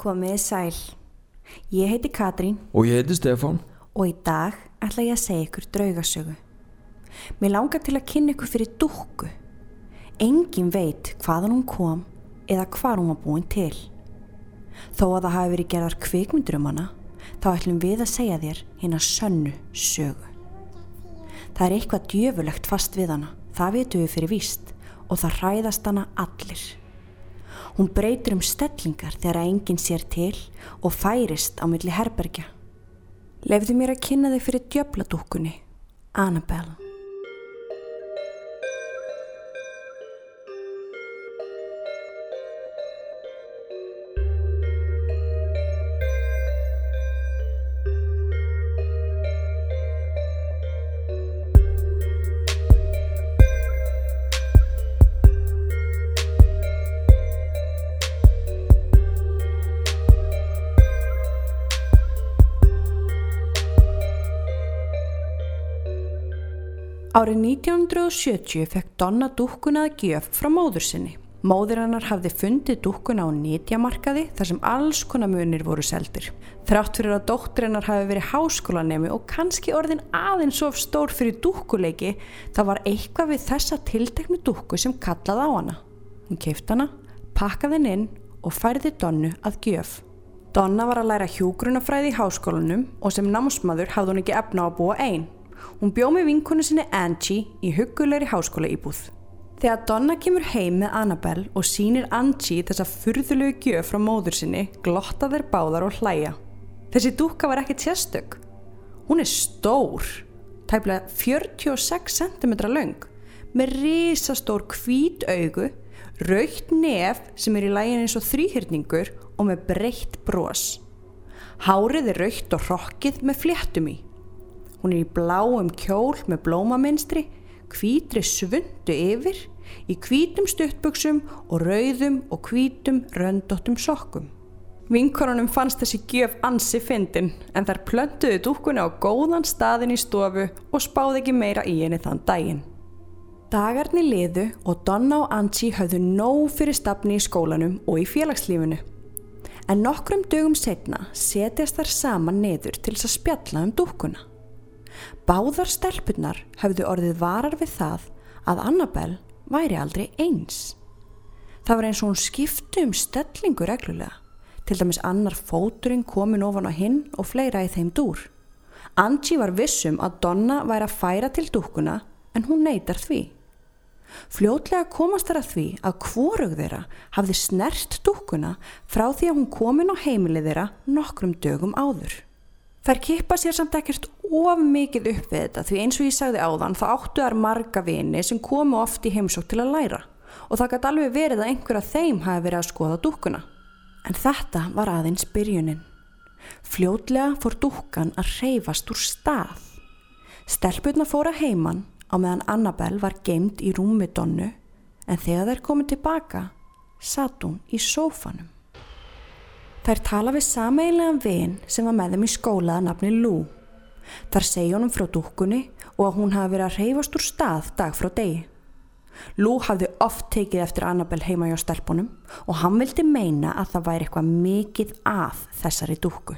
Komiði sæl. Ég heiti Katrín Og ég heiti Stefán. og í dag ætla ég að segja ykkur draugasögu. Mér langar til að kynna ykkur fyrir dúkku. Engin veit hvaðan hún kom eða hvar hún var búin til. Þó að það hafi verið gerðar kvikmyndur um hana, þá ætlum við að segja þér hérna sönnu sögu. Það er eitthvað djöfulegt fast við hana, það vitum við fyrir víst og það hræðast hana allir. Hún breytir um stellingar þegar enginn sér til og færist á milli herbergja. Lefðu mér að kynna þig fyrir djöfladúkkunni, Annabelle. Árið 1970 fekk Donna dúkkuna að gjöf frá móður sinni. Móður hennar hafði fundið dúkkuna á nýtjamarkaði þar sem alls konar munir voru seldir. Þrátt fyrir að dóttur hennar hafi verið háskólanemi og kannski orðin aðeins of stór fyrir dúkkuleiki, það var eitthvað við þessa tilteknu dúkku sem kallaði á hana. Hún keift hana, pakkaði henn inn og færði Donnu að gjöf. Donna var að læra hjúgrunafræði í háskólanum og sem námsmaður hafði hún ekki efna á að búa einn. Hún bjó með vinkonu sinni Angie í huggulegri háskóla íbúð. Þegar Donna kemur heim með Annabelle og sínir Angie þessa furðulegu gjöf frá móður sinni, glotta þeir báðar og hlæja. Þessi dúkka var ekkert sérstök. Hún er stór, tæplega 46 cm löng, með risastór hvít augu, raukt nef sem er í lægin eins og þrýhyrningur og með breytt bros. Hárið er raukt og rokkið með fléttum í. Hún er í bláum kjól með blómaminstri, hvítri svundu yfir, í hvítum stuttbuksum og rauðum og hvítum röndóttum sokkum. Vinkorunum fannst þessi gjöf ansi fyndin en þær plöntuðu dúkkunni á góðan staðin í stofu og spáði ekki meira í henni þann daginn. Dagarni liðu og Donna og Angie höfðu nóg fyrir stafni í skólanum og í félagslífinu. En nokkrum dögum setna setjast þær saman neður til þess að spjalla um dúkkuna. Báðar stelpunar höfðu orðið varar við það að Annabelle væri aldrei eins. Það var eins og hún skiptu um stellingu reglulega, til dæmis annar fóturinn komin ofan á hinn og fleira í þeim dúr. Angie var vissum að Donna væri að færa til dúkkuna en hún neytar því. Fljótlega komast þar að því að hvorug þeirra hafði snert dúkkuna frá því að hún komin á heimilið þeirra nokkrum dögum áður. Þær kippa sér samt ekkert of mikið upp við þetta því eins og ég sagði áðan þá áttu þar marga vini sem komu oft í heimsók til að læra og það gæti alveg verið að einhver af þeim hafi verið að skoða dúkkuna. En þetta var aðeins byrjunin. Fljótlega fór dúkkan að reyfast úr stað. Stelpurna fóra heiman á meðan Annabelle var geimt í rúmi donnu en þegar þær komið tilbaka satt hún í sófanum. Þær tala við sameiginlegan vin sem var með þeim í skólaða nafni Lou. Þar segja honum frá dúkkunni og að hún hafi verið að reyfast úr stað dag frá degi. Lou hafði oft tekið eftir Annabelle heima hjá stelpunum og hann vildi meina að það væri eitthvað mikið að þessari dúkku.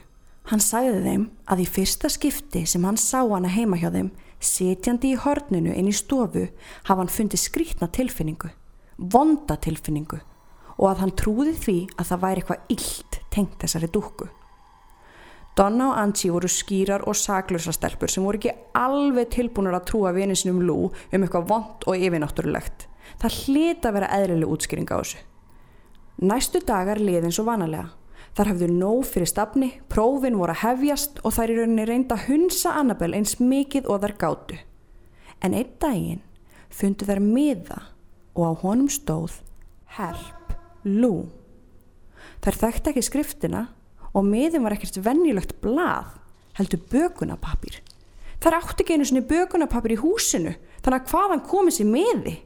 Hann sagði þeim að í fyrsta skipti sem hann sá hana heima hjá þeim, setjandi í horninu inn í stofu, hafa hann fundið skrítna tilfinningu, vonda tilfinningu og að hann trúði því að það væri eitthvað illt tengt þessari dúkku. Donna og Angie voru skýrar og saglösa stelpur sem voru ekki alveg tilbúinur að trúa vinisinum Lou um eitthvað vond og yfirnáttúrulegt. Það hlita að vera eðlileg útskýring á þessu. Næstu dagar liði eins og vanalega. Þar hafðu nóg fyrir stafni, prófin voru að hefjast og þær í rauninni reynda að hunsa Annabelle eins mikið og þær gátu. En einn daginn fundu þær miða og á honum stóð Help Lou. Þær þekkti ekki skriftina og miðin var ekkert venjulegt blað, heldur bökunapapir. Þar átti ekki einu svona bökunapapir í húsinu, þannig að hvaðan komið sér miði?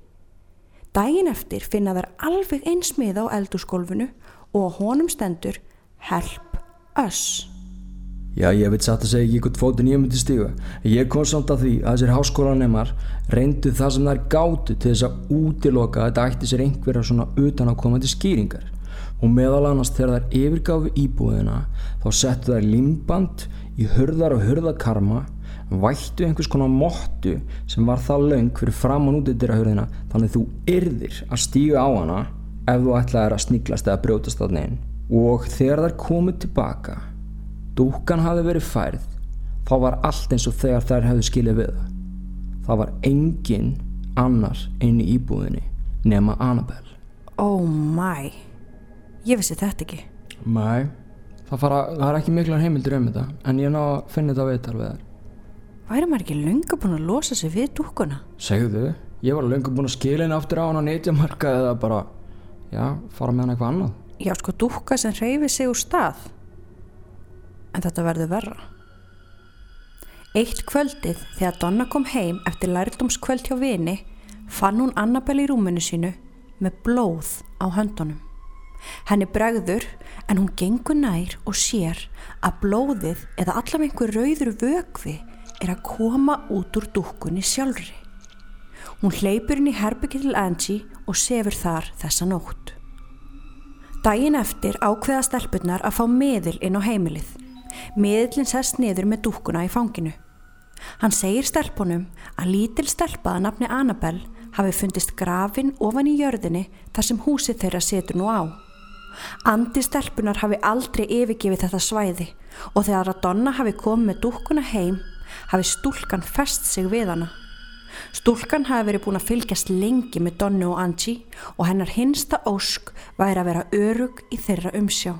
Dægin eftir finna þær alveg eins miða á eldurskólfinu og honum stendur Help Us. Já, ég veit satt að segja ekki hvort fótinn ég myndi stiga. Ég kom samt að því að þessir háskólanemar reyndu það sem þær gátu til þess að útiloka að þetta ætti sér einhverja svona utan á komandi skýringar. og meðal annars þegar þær yfirgáfi íbúðina þá settu þær limband í hurðar og hurðakarma vættu einhvers konar mottu sem var það laung fyrir framann út í dyrrahurðina þannig þú yrðir að stíga á hana ef þú ætlaðir að sníklast eða brjótast á neginn og þegar þær komið tilbaka dúkan hafi verið færð þá var allt eins og þegar þær hefðu skilið við það var engin annar inn í íbúðinni nema Annabelle Oh my, ég vissi þetta ekki. Nei, það, fara, það er ekki miklar heimildir um þetta en ég ná að finna þetta viðtal við þær Væri maður ekki löngu búin að losa sig við dúkkuna? Segðu, ég var lengur búin að skila henni aftur á hann á netjamarka eða bara, já, fara með hann eitthvað annað. Já, sko dúkka sem hreyfi sig úr stað. En þetta verður verra. Eitt kvöldið þegar Donna kom heim eftir lærdómskvöld hjá vini fann hún Annabelle í rúmunu sínu með blóð á höndunum. Henni bregður en hún gengur nær og sér að blóðið eða allaveg einhver rauður vögvi er að koma út úr dúkkunni sjálfri. Hún hleypur inn í herbyggi til Angie og sefur þar þessa nótt. Dægin eftir ákveða stelpunnar að fá miðil inn á heimilið. Miðilin sest niður með dúkkuna í fanginu. Hann segir stelpunum að lítil stelpaða nafni Annabelle hafi fundist grafin ofan í jörðinni þar sem húsið þeirra setur nú á. Andi stelpunar hafi aldrei yfirgefið þetta svæði og þegar að Donna hafi komið með dúkkuna heim hafi stúlkan fest sig við hana. Stúlkan hafi verið búin að fylgjast lengi með Donnu og Angie og hennar hinsta ósk væri að vera örug í þeirra umsjá.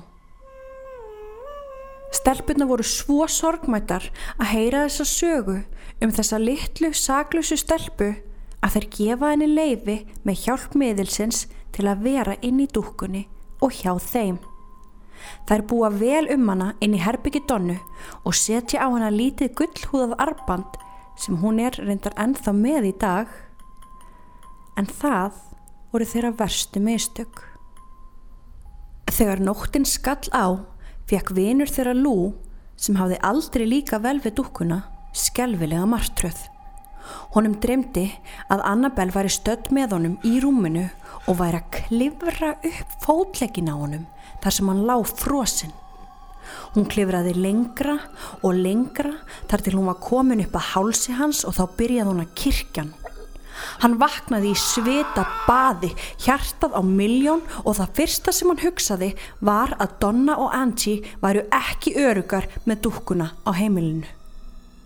Stelpunna voru svo sorgmættar að heyra þessa sögu um þessa litlu saklusu stelpu að þeir gefa henni leifi með hjálp miðilsins til að vera inn í dúkkunni og hjá þeim. Þær búa vel um hana inn í herbyggi Donnu og setja á hana lítið gullhúðað arband sem hún er reyndar ennþá með í dag. En það voru þeirra verstu mistök. Þegar nóttin skall á, fekk vinur þeirra Lú, sem hafði aldrei líka vel við dúkkuna, skelvilega martröð. Honum dremdi að Annabelle væri stödd með honum í rúminu og væri að klifra upp fótlegin á honum þar sem hann lág frosinn. Hún klifraði lengra og lengra þar til hún var komin upp að hálsi hans og þá byrjaði hún að kirkjan. Hann vaknaði í svita baði, hjartað á miljón og það fyrsta sem hann hugsaði var að Donna og Angie væru ekki örugar með dúkkuna á heimilinu.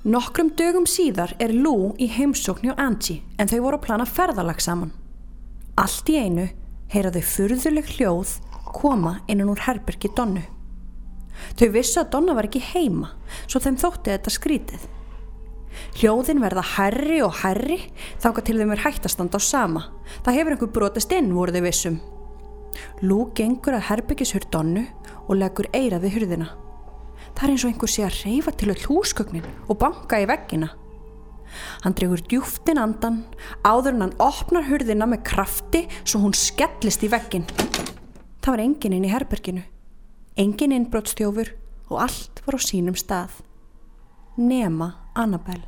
Nokkrum dögum síðar er Lou í heimsókn hjá Angie en þau voru að plana ferðalag saman. Allt í einu heyraðu furðuleg hljóð koma innan úr herbergi Donnu. Þau vissu að Donna var ekki heima svo þeim þótti þetta skrítið. Hljóðin verða herri og herri þáka til þeim er hættastanda á sama. Það hefur einhver brotist inn voru þau vissum. Lú gengur að herbyggishur Donnu og leggur eira við hurðina. Það er eins og einhver sé að reyfa til öll húsgögnin og banka í veggina. Hann dregur djúftin andan áður en hann opnar hurðina með krafti svo hún skellist í veggin. Það var enginn inn í herberginu, enginn innbrotstjófur og allt var á sínum stað. Nema Annabelle.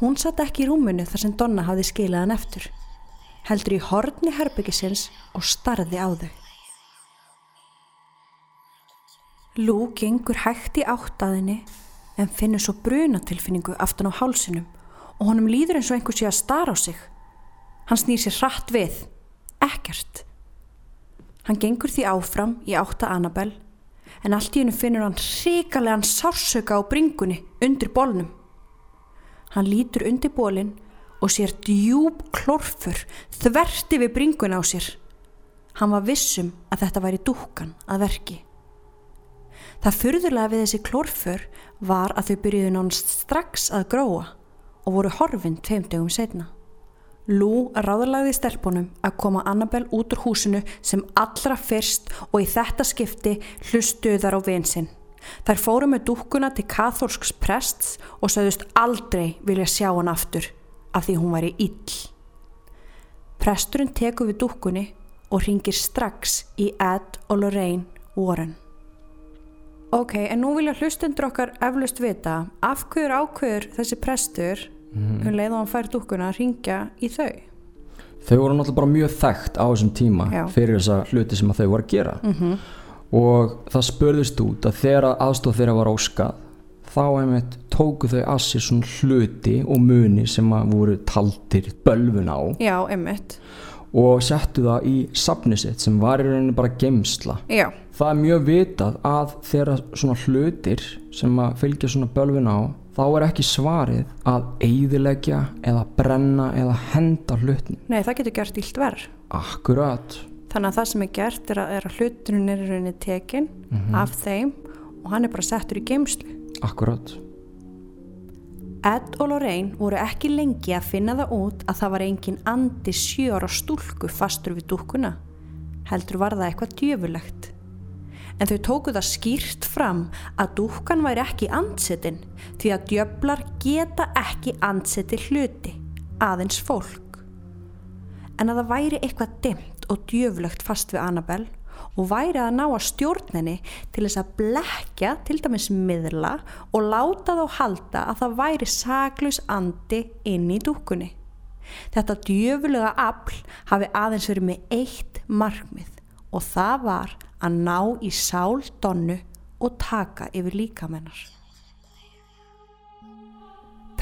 Hún satt ekki í rúmunu þar sem Donna hafði skilað hann eftir. Heldur í horni herbyggisins og starði á þau. Lú gengur hægt í áttaðinni en finnur svo brunatilfinningu aftan á hálsinum og honum líður eins og einhver sé að stara á sig. Hann snýr sér hratt við. Ekkert. Hann gengur því áfram í átta Annabelle en allt í hennu finnur hann hrikalegan sársöka á bringunni undir bólnum. Hann lítur undir bólinn og sér djúb klorfur þverti við bringuna á sér. Hann var vissum að þetta væri dúkan að verki. Það fyrðurlega við þessi klorfur var að þau byrjuði nánast strax að gróa og voru horfinn tveimdögum setna. Lú ráðalagði stelpunum að koma Annabelle út úr húsinu sem allra fyrst og í þetta skipti hlustuðar á vinsinn. Þær fóru með dúkkuna til katholsks prests og sagðust aldrei vilja sjá hann aftur af því hún væri ill. Presturinn teku við dúkkunni og ringir strax í Ed og Lorraine Warren. Ok, en nú vilja hlustendur okkar eflust vita af hverju ákveður þessi prestur mm. um leið og hann fær dúkkuna að ringja í þau? þau voru náttúrulega bara mjög þekkt á þessum tíma Já. fyrir þessa hluti sem þau voru að gera -hmm. og það spurðist út að þegar aðstof þeirra var óskað þá einmitt tóku þau að sér svona hluti og muni sem að voru taldir bölvun á já, einmitt og settu það í safni sitt sem var í rauninni bara gemsla já, það er mjög vitað að þegar svona hlutir sem að fylgja svona bölvun á þá er ekki svarið að eyðileggja eða brenna eða henda hlutin nei það getur gert illt verð akkurat. Þannig að það sem er gert er að, er að hluturinn er í rauninni tekin af þeim og hann er bara settur í geimslu akkurat. Ed og Lorraine voru ekki lengi að finna það út að það var engin andi sjö ára stúlku fastur við dúkkuna. Heldur var það eitthvað djöfulegt. En þau tóku það skýrt fram að dúkkan væri ekki andsetin því að djöflar geta ekki andseti hluti, aðeins fólk. En að það væri eitthvað dimt og djöfulegt fast við Annabelle og væri að ná að stjórninni til þess að blekja til dæmis miðla og láta þá halda að það væri saklaus andi inn í dúkkunni. Þetta djöfulega afl hafi aðeins verið með eitt markmið og það var að ná í sál donnu og taka yfir líkamennar.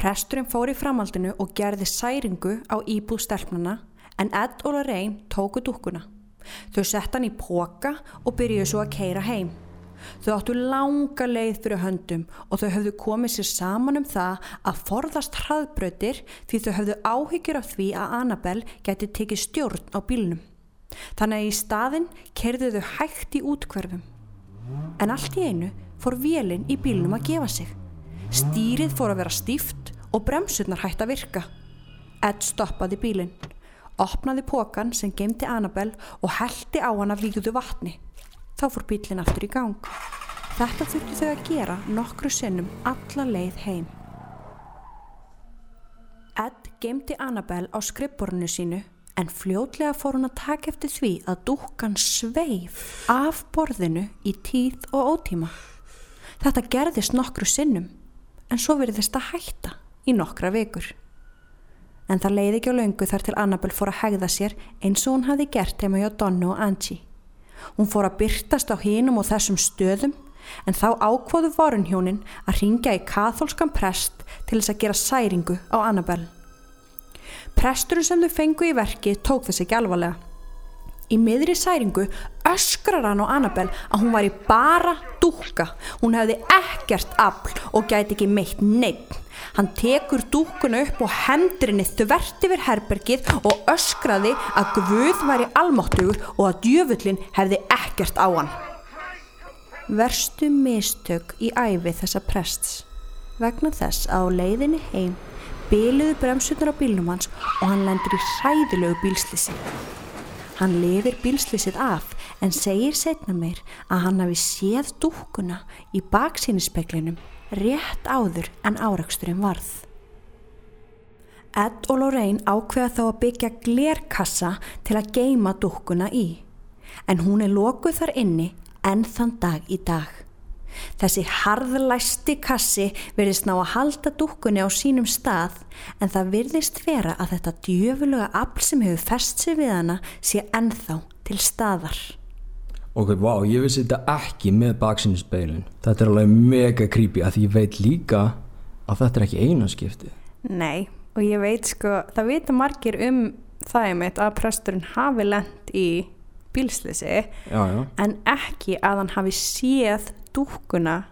Presturinn fór í framhaldinu og gerði særingu á íbúð stelpnana en Ed og Lorraine tóku dúkkuna. Þau sett hann í póka og byrjuðu svo að keira heim. Þau áttu langa leið fyrir höndum og þau höfðu komið sér saman um það að forðast hraðbrautir því þau höfðu áhyggjur af því að Annabelle gæti tekið stjórn á bílnum. Þannig að í staðin kerðu þau hægt í útkverfum. En allt í einu fór vélinn í bílnum að gefa sig. Stýrið fór að vera stíft og bremsurnar hægt að virka. Ed stoppaði bílinn opnaði pókan sem gemdi Annabelle og heldi á hann af líkuðu vatni. Þá fór bílinn aftur í gang. Þetta þurfti þau að gera nokkru sinnum alla leið heim. Ed gemdi Annabelle á skrifborinu sínu en fljótlega fór hún að taka eftir því að dúkkan sveif af borðinu í tíð og ótíma. Þetta gerðist nokkru sinnum en svo verðist að hætta í nokkra vikur en það leiði ekki á löngu þar til Annabelle fór að hegða sér eins og hún hafi gert heima hjá Donnu og Angie. Hún fór að byrtast á hinum og þessum stöðum en þá ákvoðu varunhjónin að ringja í katholskan prest til þess að gera særingu á Annabelle. Presturinn sem þau fengu í verki tók þessi ekki alvarlega. Í miðri særingu öskrar hann á Annabelle að hún var í bara dúkka. Hún hefði ekkert afl og gæti ekki meitt neitt. Hann tekur dúkkuna upp og hendur henni þvert yfir herbergið og öskraði að Guð væri almáttugur og að djöfullin hefði ekkert á hann. Verstu mistök í æfi þessa prests vegna þess að á leiðinni heim byliðu bremsunar á bílnum hans og hann lendur í hræðilegu bílslisi. Hann lifir bílslisið af en segir setna meir að hann hafi séð dúkkuna í baksínispeklinum rétt áður en áraksturinn varð. Ed og Lorraine ákveða þá að byggja glerkassa til að geima dúkkuna í, en hún er lokuð þar inni enn þann dag í dag. Þessi harðlæsti kassi verðist ná að halda dúkkunni á sínum stað en það virðist vera að þetta djöfulega afl sem hefur fest sig við hana sé ennþá til staðar. Ok, vá, ég vissi þetta ekki með baksinspeilin Þetta er alveg mega creepy að ég veit líka að þetta er ekki einu skipti. Nei, og ég veit sko, það vita margir um það einmitt að presturinn hafi lent í bílslisi Já, já, en ekki að hann hafi séð dúkkuna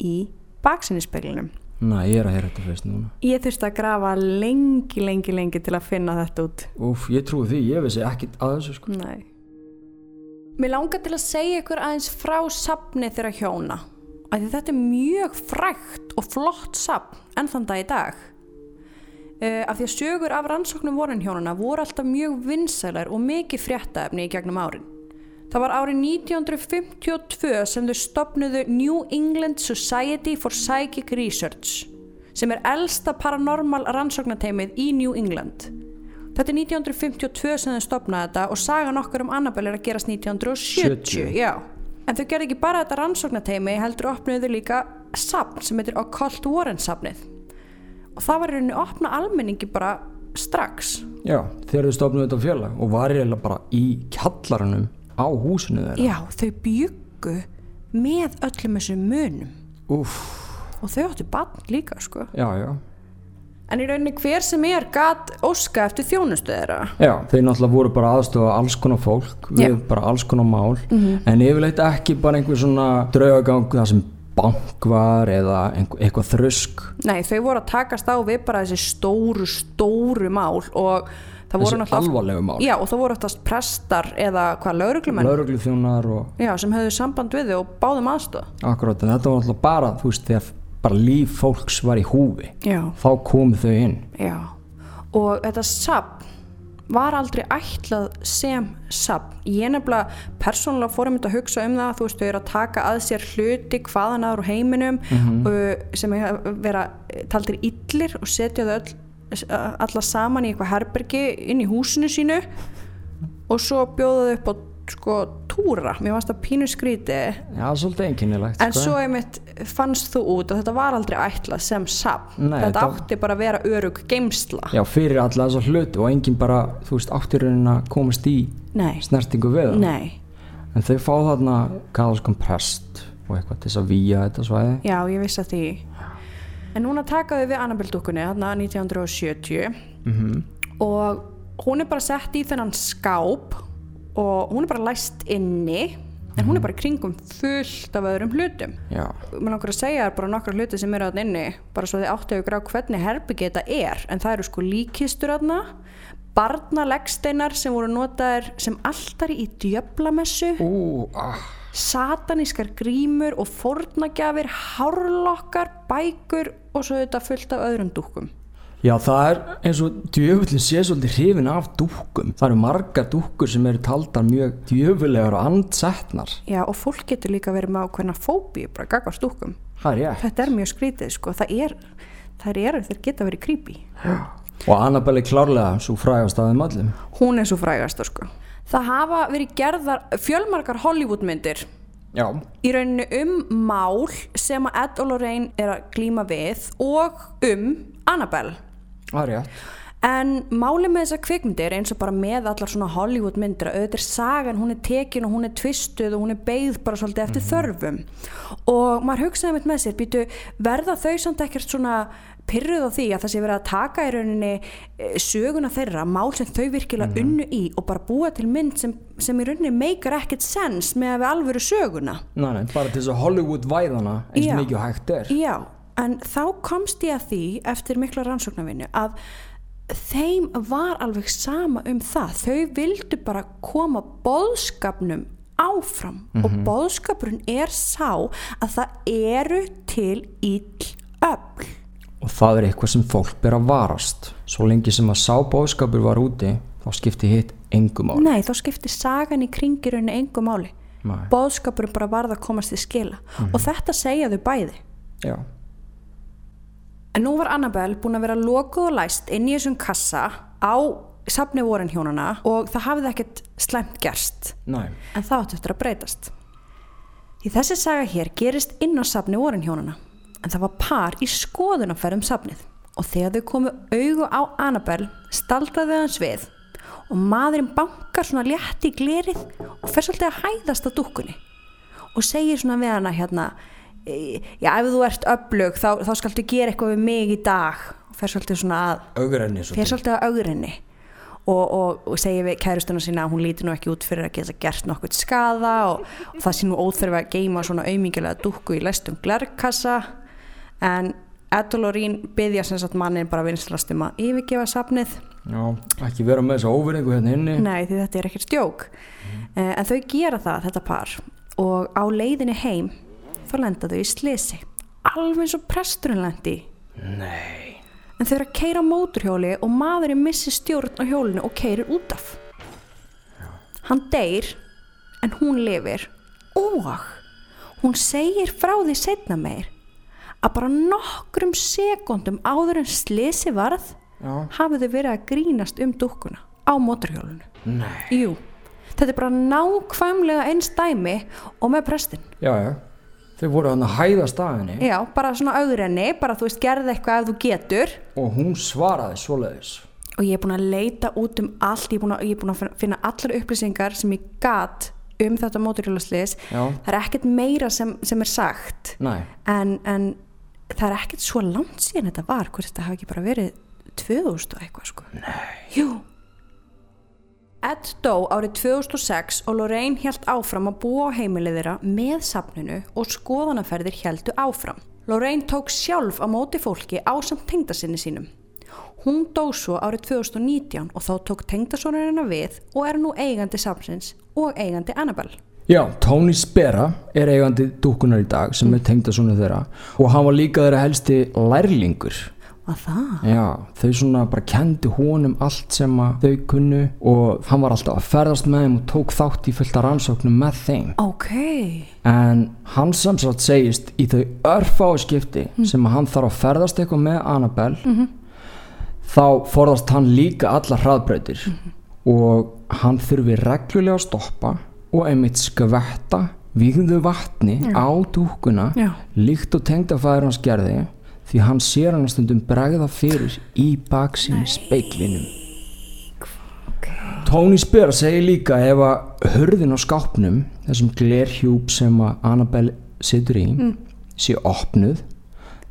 í baksinnispeglinum. næ, ég er að heyra þetta fyrst núna Ég þurfti að grafa lengi, lengi, lengi til að finna þetta út. Úf, ég trúi því, ég vissi ekkit að þessu sko Nei. Mér langar til að segja ykkur aðeins frá sapni þeirra hjóna. Því þetta er mjög frægt og flott sapn enn þann dag í dag. Uh, af því að sögur af rannsóknum vorin hjónana voru alltaf mjög vinsælar og mikið fréttaefni í gegnum árin. Það var árið 1952 sem þau stopnuðu New England Society for Psychic Research sem er elsta paranormal rannsóknateimið í New England. Þetta er 1952 sem þau stopnaði þetta og sagan okkar um Annabelle er að gerast 1970. 70. Já. En þau gerði ekki bara þetta rannsóknateimi heldur opnuðu líka sapn sem heitir Occult Warren sapnið. Og það var í rauninni að opna almenningi bara strax Já, þegar þau stofnuðu þetta félag og var eiginlega bara í kjallaranum á húsinu þeirra? Já, þau byggu með öllum þessum munum. Úff, og þau áttu bann líka sko. Já, já. En í rauninni hver sem er gat óska eftir þjónustu þeirra. Já, þeir náttúrulega voru bara aðstofa alls konar fólk við bara alls konar mál. En yfirleitt ekki bara einhver svona draugagang það sem bank var eða eitthvað þrusk. Nei, þau voru að takast á við bara þessi stóru, stóru mál og þessi alvarlegu mál. Já, og það voru oftast prestar eða hvað lauruglumenn lauruglu þjónar og Já, sem höfðu samband við þau og báðum aðstoð. Akkurát en þetta var náttúrulega bara, þú veist, þegar bara líf fólks var í húfi. Já, þá komu þau inn. Já. Og þetta sapn var aldrei ætlað sem sapn ég nefnilega persónulega fórum þetta að hugsa um það þú veist, þau eru að taka að sér hluti hvaðan aður úr heiminum uh, sem er að vera taldir illir og setja þau öll, alla saman í eitthvað herbergi inn í húsinu sínu og svo bjóða þau upp á sko túra, mér varst að pínu skríti Já, svolítið einkennilegt en svo einmitt fannst þú út að þetta var aldrei ætlað sem sapn þetta átti bara að vera örug geimsla Já, fyrir alla þessa hluti og enginn bara, þú veist, áttirinn að komast í nei, snertingu við það. Nei. En þau fá þarna kaðalskan prest og eitthvað til þess að víja þetta svæði. Já, ég vissi að því En núna takaðu við Annabelle dúkkunni þarna 1970 mm og hún er bara sett í þennan skáp og hún er bara læst inni en hún er bara í kringum fullt af öðrum hlutum. Já, Mér langar að segja bara nokkra hluti sem eru þarna inni bara svo þið áttu ykkur á hvernig herbyggi þetta er. En það eru sko líkistur þarna barnalegsteinar sem voru notaðir sem alltari í djöflamessu. Ú, ah satanískar grímur og fórnagjafir, hárlokkar, bækur og svo þetta fullt af öðrum dúkkum. Já, það er eins og djöfullin sé svolítið hrifin af dúkkum. Það eru margar dúkkur sem eru taldar mjög djöfulegar og andsettnar. Já, og fólk getur líka verið með ákveðna fóbíu, bara gagvast dúkkum. Það er ég. Þetta er mjög skrítið, sko. Það er, það er, þeir geta verið creepy. Og Annabelle klárlega svo frægast af þeim öllum. Hún er svo frægast, sko. Það hafa verið gerðar fjölmarkar Hollywoodmyndir Já. í rauninu um mál sem að Ed og Lorraine er að glíma við og um Annabelle. Það er ég. En málið með þessar kvikmyndir eins og bara með allar svona Hollywood myndir að auðvitað er sagan, hún er tekin og hún er tvistuð og hún er beigð bara svolítið eftir þörfum og maður hugsaði mitt með sér, býtu verða þau samt ekkert svona pyrruð á því að það sé verið að taka í rauninni eh, söguna þeirra, mál sem þau virkilega unnu í og bara búa til mynd sem, sem í rauninni meikar ekkert sens með að við alvöru söguna. Nei, nei, bara til þess að Hollywood væðana eins Já. mikið og hægt er. Já, en þá komst ég að því eftir mikla rannsóknarvinnu að þeim var alveg sama um það. Þau vildu bara koma boðskapnum áfram og boðskapurinn er sá að það eru til ill öll. Og það er eitthvað sem fólk ber að varast. Svo lengi sem að sá bóðskapur var úti, þá skipti hitt engum áli. Nei, þá skiptir sagan í kringirunni engu máli. Nei. Boðskapurinn bara varð að komast til skila og þetta segja þau bæði. Já. En nú var Annabelle búin að vera lokuð og læst inn í þessum kassa á safni vorin hjónana og það hafði ekkert slæmt gerst. Nei. En það átti eftir að breytast. Í þessi saga hér gerist inn á safni vorin hjónana. En það var par í skoðunarferðum safnið. Og þegar þau komu augu á Annabelle staldraði hans við og maðurinn bankar svona létt í glerið og fer svolítið að hæðast á dúkkunni og segir svona við hana hérna "E, já ef þú ert öflug þá, þá skaltu gera eitthvað við mig í dag. Og fer svolítið svona að Ögrenni fer svolítið að augrinni og, og, og segir við kærustuna sína að hún líti nú ekki út fyrir að geta gert nokkurt skada og, og það sé nú óþörfi að geima svona aumingilega dúkku í lestum glerkassa. En Ed og Lorín byggja sem sagt mannin bara vinslast um að yfirgefa safnið. Já, ekki vera með þessa óvinningu hérna inni. Nei, því þetta er ekkert stjók. Mm. en þau gera það, þetta par. Og á leiðinni heim þá lenda þau í slisi alveg eins og presturinn lendi. Nei. en þau eru að keira móturhjóli og maðurinn missi stjórn á hjólinu og keirir út af hann deyr en hún lifir og hún segir frá því setna meir að bara nokkrum sekundum áður en slisi varð Já. hafið þau verið að grínast um dúkkuna á móturhjólinu Nei. Jú, þetta er bara nákvæmlega eins dæmi og með prestin Já, já. Þau voru hann að hæða staðinni. Já, bara svona auðrenni, bara þú veist gerði eitthvað ef þú getur. Og hún svaraði svoleiðis. og ég er búin að leita út um allt ég er búin að, er búin að finna allar upplýsingar sem ég gat um þetta móturhjólasliðis það er ekkert meira sem, sem er sagt. Nei, en, en það er ekkert svo langt síðan þetta var hvort þetta hafi ekki bara verið 2000 og eitthvað sko. Nei. Jú Ed dó árið 2006 og Lorraine hjælt áfram að búa á heimilið þeirra með safninu og skoðanaferðir hjæltu áfram. Lorraine tók sjálf á móti fólki á samt tengdasinni sínum. Hún dó svo árið 2019 og þá tók tengdasonarina við og er nú eigandi safnsins og eigandi Annabelle. Já, Tony Spera er eigandi dúkunar í dag sem er tengdasonu þeirra og hann var líka þeirra helsti lærlingur Að það? Já, þau svona bara kendi honum allt sem að þau kunnu og hann var alltaf að ferðast með þeim og tók þátt í fullta rannsóknum með þeim. Ok. en hann samsagt segist í þau örfái skipti sem að hann þarf að ferðast eitthvað með Annabelle þá forðast hann líka allar hraðbrautir og hann þurfi reglulega að stoppa og einmitt skvetta vigðu vatni á dúkuna líkt og tengdafæður hans gerði því hann sér hann stundum bregða fyrir í baksinn speiklinum Tony Spera segir líka ef að hurðin á skápnum þessum glerhjúp sem að Annabelle situr í sé opnuð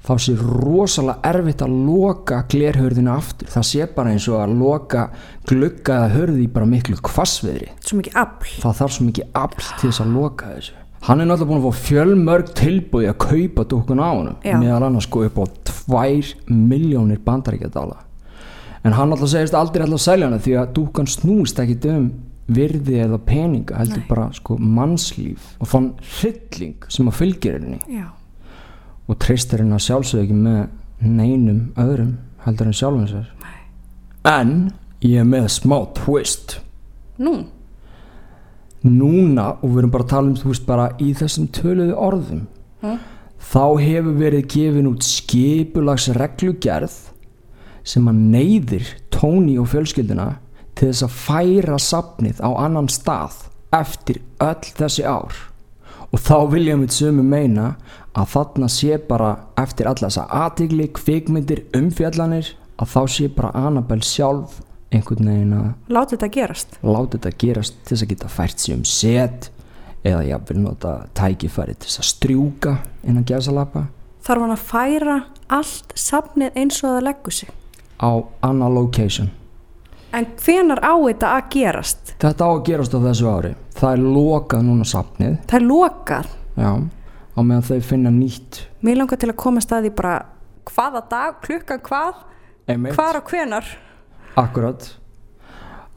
þá sé rosalega erfitt að loka glerhurðinu aftur. Það sé bara eins og að loka glugga eða hurði í bara miklu afl. það þarf svo mikið afl til þess að loka þessu hann er náttúrulega búin að fá fjölmörg tilbúið að kaupa dúkkun á Já. meðal annars sko upp á 2 miljónir bandaríkjadala en hann alltaf segist aldrei alltaf að selja hana því að dúkkan snúist ekki um virði eða peninga heldur bara sko mannslíf og þann hrylling sem að fylgir henni Já. og treystir henni að sjálfsög ekki með neinum öðrum heldur sér Nei. en ég er með smá twist Nú. Núna og við erum bara að tala um þú veist bara í þessum töluðu orðum þá hefur verið gefin út skipulags reglugerð sem að neyðir Tony og fjölskylduna til þess að færa safnið á annan stað eftir öll þessi ár. Og þá viljum við sömu meina að þarna sé bara eftir alla þessa aðtigli, kvikmyndir, umfjallanir að þá sé bara Annabelle sjálf einhvern veginn að Láti þetta gerast. láta þetta gerast til þess að geta fært sig um set eða jafnvel nota tækifæri til þess að strjúka innan gæsalappa Þarf hann að færa allt safnið eins og það leggur sig. á annað location En hvenar á þetta að gerast? þetta á að gerast á þessu ári það er lokað núna safnið Það er lokað. já, á meðan þau finna nýtt Mér langar til að koma staði bara hvaða dag, klukkan hvað, hvar og hvenar. Akkurat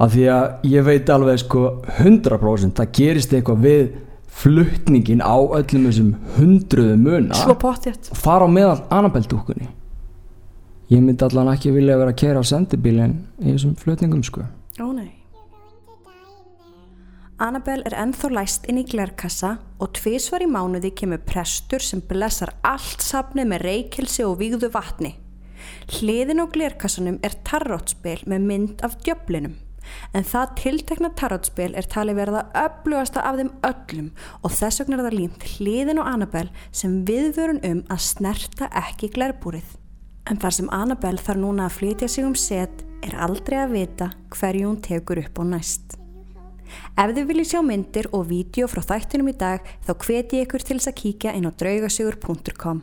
af því að ég veit alveg sko 100% það gerist eitthvað við flutningin á öllum þessum hundruðu muna Svo pottjætt. og fara á meðal Annabelle dúkkunni ég myndi allan ekki vilja vera að kera á sendibílinn í þessum flutningum sko Ó nei. Annabelle er ennþá læst inn í glerkassa og tvísvar í mánuði kemur prestur sem blessar allt safnið með reykjelsi og vígðu vatni. Hliðin á glerkassanum er tarrótspil með mynd af djöflinum. En það tiltekna tarrótspil er talið verða öflugasta af þeim öllum og þess vegna er það límt hliðin á Annabelle sem viðvörun um að snerta ekki glerbúrið. En þar sem Annabelle þarf núna að flytja sig um set er aldrei að vita hverju hún tekur upp á næst. Ef þið viljið sjá myndir og vídeo frá þættinum í dag þá hveti ég ykkur til þess að kíkja inn á draugasögur.com.